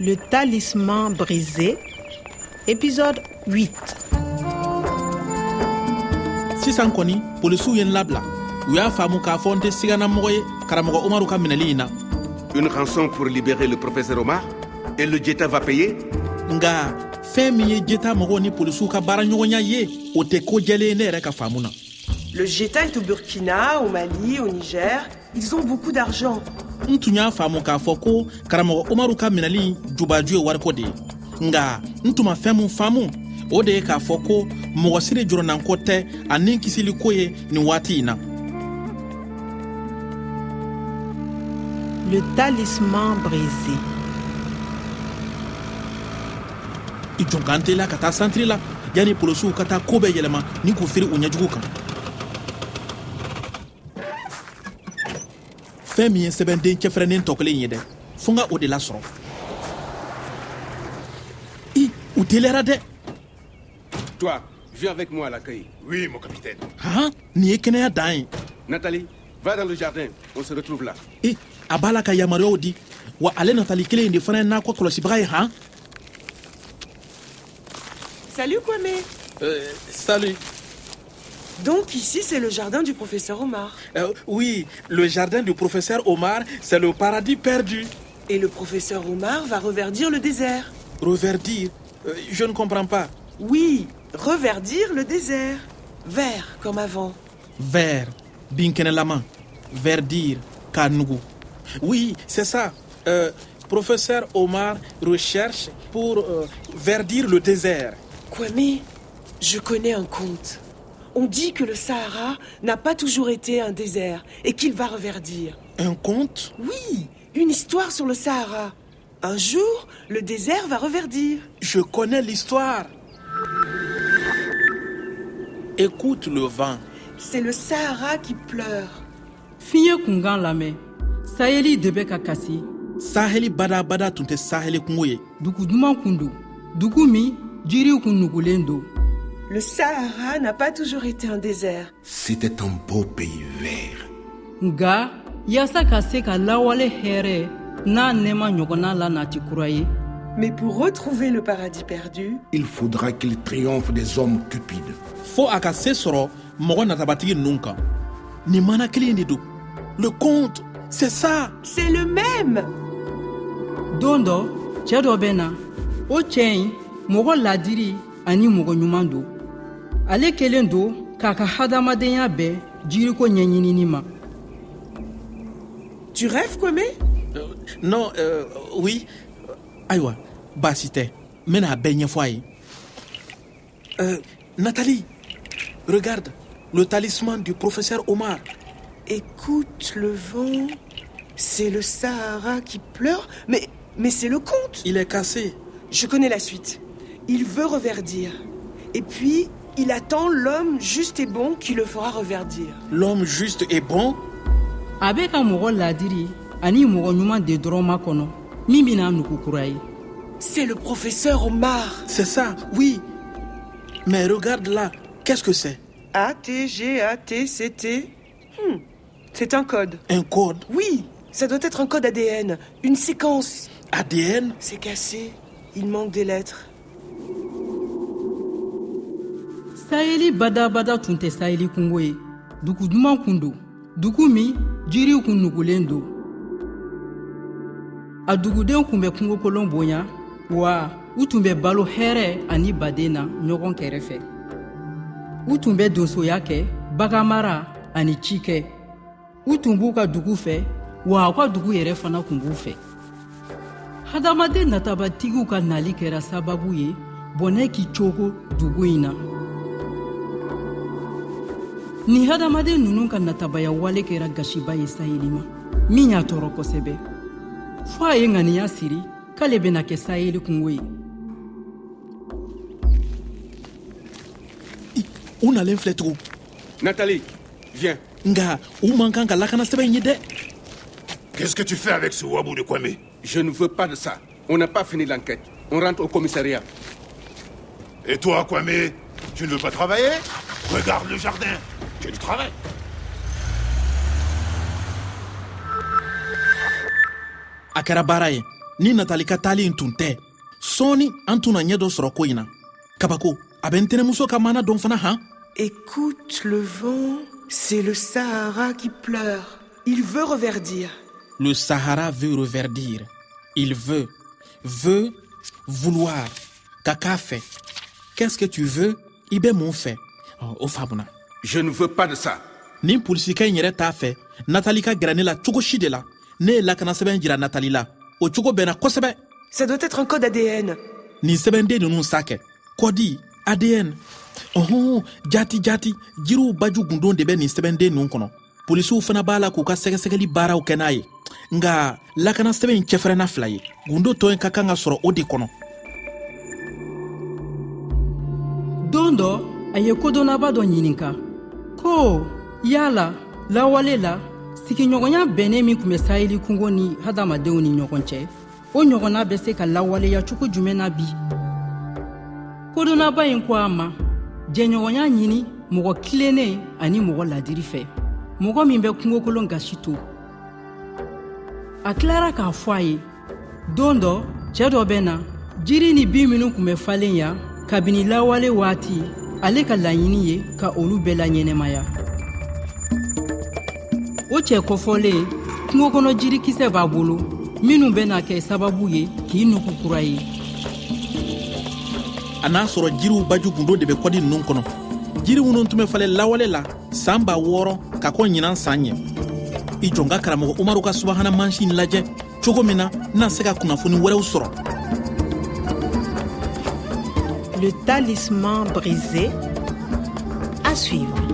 Le talisman brisé, épisode 8. sisan kɔni polisiw ye n labila u y'a faamu k'a fɔ n tɛ siganamɔgɔ ye karamɔgɔ umaru ka minɛli in na Une rançon pour libérer le professeur Omar Et le Jetta va payer nga fɛn min ye jeta mɔgɔw ni polisiw ka baaraɲɔgɔnya ye o tɛ ko jɛlen ye ne yɛrɛ ka faamu na Le Jeta est au Burkina, au Mali, au Niger. Ils ont beaucoup d'argent. N tun y'a faamu k'a fɔ ko karamɔgɔ umaru ka minɛli jubaju ye wariko de ye. Nga n tun ma fɛn min faamu o de ye k'a fɔ ko mɔgɔ siri jɔrɔnanko tɛ ani kisiliko ye nin waati in na. Le talisman brisé. i jɔn kan teliya ka taa santiri la? Yanni polisiw ka taa koo bɛɛ yɛlɛma ni k'u firi u ɲɛjugu kan fɛn min ye sɛbɛnden cɛfɛrɛnnen tɔ kelen ye dɛ fo n ka o de lasɔrɔ i u teliyara dɛ Toi, viens avec moi à l'accueil. Oui, mon capitaine. han nin ye kɛnɛya dan ye Nathalie, va dans le jardin. On se retrouve là. e a b'a la ka yamaruyaw di wa ale natali kelen in de fana ye n'a kɔ kɔlɔsibaga ye han? Salut Kwame. salut Donc ici, c'est le jardin du professeur Omar. Euh, oui le jardin du professeur omar c'est le paradis perdu Et le professeur Omar va reverdir le désert. reverdir Euh, je ne comprends pas Oui, reverdir le désert. Vert comme avant. vert binkɛnɛlama verdir k'a nugu oui c'est ça Euh, professeur omar recherche pour verdir le désert Kwame, je connais un conte. On dit que le Sahara n'a pas toujours été un désert et qu'il va reverdir. un conte? Oui, une histoire sur le Sahara. Un jour, le désert va reverdir. je connais l'histoire écoute le vent C'est le Sahara qui pleure. ka kasi saheli tɛ saheli kungo ye dugu duman kun don dugu min jiriw kun nugulen don Le Sahara n'a pas toujours été un désert. C'était un beau pays vert. nga yaasa ka se ka lawale hɛrɛ n'a nɛɛma ɲɔgɔnna la nati Mais pour retrouver le paradis perdu, Il faudra qu'il triomphe des hommes cupides. fo a ka se sɔrɔ mɔgɔ natabatigi ninnu kan nin mana le conte c'est ça c'est le même. don dɔ cɛɛ dɔ bɛ na o ɲi mɔgɔ ladiri ani mɔgɔ ɲuman don ale kelen don k'a ka hadamadenya bɛɛ jiriko ɲɛɲinini ma Tu rêves, Kwame? Euh, non euh, oui ayiwa baasi tɛ n bɛna a bɛɛ ɲɛfɔ a ye Euh, nathalie regarde le talisman du professeur omar Écoute le vent. C'est le Sahara qui pleure. Mais, mais c'est le conte. il est cassé Je connais la suite. Il veut reverdir. Et puis, il attend l'homme juste et bon qui le fera reverdir. l'homme juste et bon? A bɛ ka mɔgɔ ladiri ani mɔgɔ ɲuman de dɔrɔn makɔnɔ min bena nugu kura ye C'est le professeur Omar. c'est ça oui mais regarde là qu'est-ce que c'est? A-T-G-A-T-C-T. Hmm, C'est un code. un code? Oui, ça doit être un code ADN. Une séquence. adn C'est cassé. Il manque des lettres. Sayeli badabada tun tɛ sayeli kungo ye. Dugu duman kun don dugu min jiriw kun nugulen don a dugudenw kun bɛ kungokolon bonya wa u tun bɛ balo hɛrɛ ani baden na ɲɔgɔn kɛrɛfɛ. U tun bɛ donsoya kɛ baganmara ani cikɛ u tun b'u ka dugu fɛ wa u ka dugu yɛrɛ fana kun b'u fɛ. Hadamaden natabatigiw ka nali kɛra sababu ye bɔnɛ k'i cogo dugu in na. Nin hadamaden ninnu ka natabaya wale kɛra gasiba ye sayeli ma min y'a tɔɔrɔ kosɛbɛ fɔɔ a ye ŋaniya siri k'ale bena kɛ sayeli kungo ye u nalen filɛ tugun Nathalie, viens. nga u man kan ka lakana sɛbɛn ye dɛ Qu'est-ce que tu fais avec ce wabou de Kwame? Je ne veux pas de ça. On n'a pas fini l'enquête. On rentre au commissariat. Et toi, Kwame Tu ne veux pas travailler? Regarde le jardin. Tu as du travail. a kɛra baara ye. Ni natali ka taali n tun tɛ sɔɔni an tun na ɲɛ dɔ sɔrɔ ko in na. Kabako a bɛ n tɛnɛmuso ka mana dɔn fana han? Écoute le vent, c'est le Sahara qui pleure. Il veut reverdir. le sahara veut reverdir. Il veut veut vouloir. Ka k'a fɛ qu'est-ce que tu veux? I bɛ mun fɛ Ɔ, o faamuna Je ne veux pas de ça. nin polisikɛ in yɛrɛ t'a fɛ natali ka gɛrɛ ne la cogo si de la. Ne ye lakanasɛbɛn jira natali la. O cogo bɛnna kosɛbɛ. Ça doit être un code ADN. nin sɛbɛnden ninnu sa kɛ kɔdi adn ɔhɔn jati jati jiriw baju gundon de bɛ nin sɛbɛnden ninnu kɔnɔ. Polisiw fana b'a la k'u ka sɛgɛsɛgɛli baaraw kɛ n'a ye. Nga lakana sɛbɛn in cɛfɛrɛnna fila ye. Gundo tɔ in ka kan ka sɔrɔ o de kɔnɔ. Don dɔ a ye kodɔnnaba dɔ ɲininka ko yala lawale la sigiɲɔgɔnya bɛnnen min tun bɛ saheli kungo ni hadamadenw ni ɲɔgɔn cɛ. O ɲɔgɔnna bɛ se ka lawaleya cogo jumɛn na bi? Kodonnaba in ko a ma jɛɲɔgɔnya ɲini mɔgɔ kilennen ani mɔgɔ ladiri fɛ. Mɔgɔ min bɛ kungokolon gasi to. A tilara k'a fɔ a ye don dɔ cɛɛ dɔ bɛ na jiri ni bin minw kun bɛ falen ya kabini lawale waati ale ka laɲini ye ka olu bɛɛ la ɲɛnɛmaya o cɛ kɔfɔlen kungo kɔnɔ jirikisɛ b'a bolo. Minw bena kɛ sababu ye k'i nugu kura ye. A n'a sɔrɔ jiriw baju gundo de bɛ kɔdi ninnu kɔnɔ. Jiri minnu tun bɛ falen lawale la saan b'a wɔɔrɔ ka kɔ ɲinan san ɲɛ. I jɔn ka karamɔgɔ umaru ka subahana mansin lajɛ. Cogo min na n'a se ka kunnafoni wɛrɛw sɔrɔ Le talisman brisé. À suivre.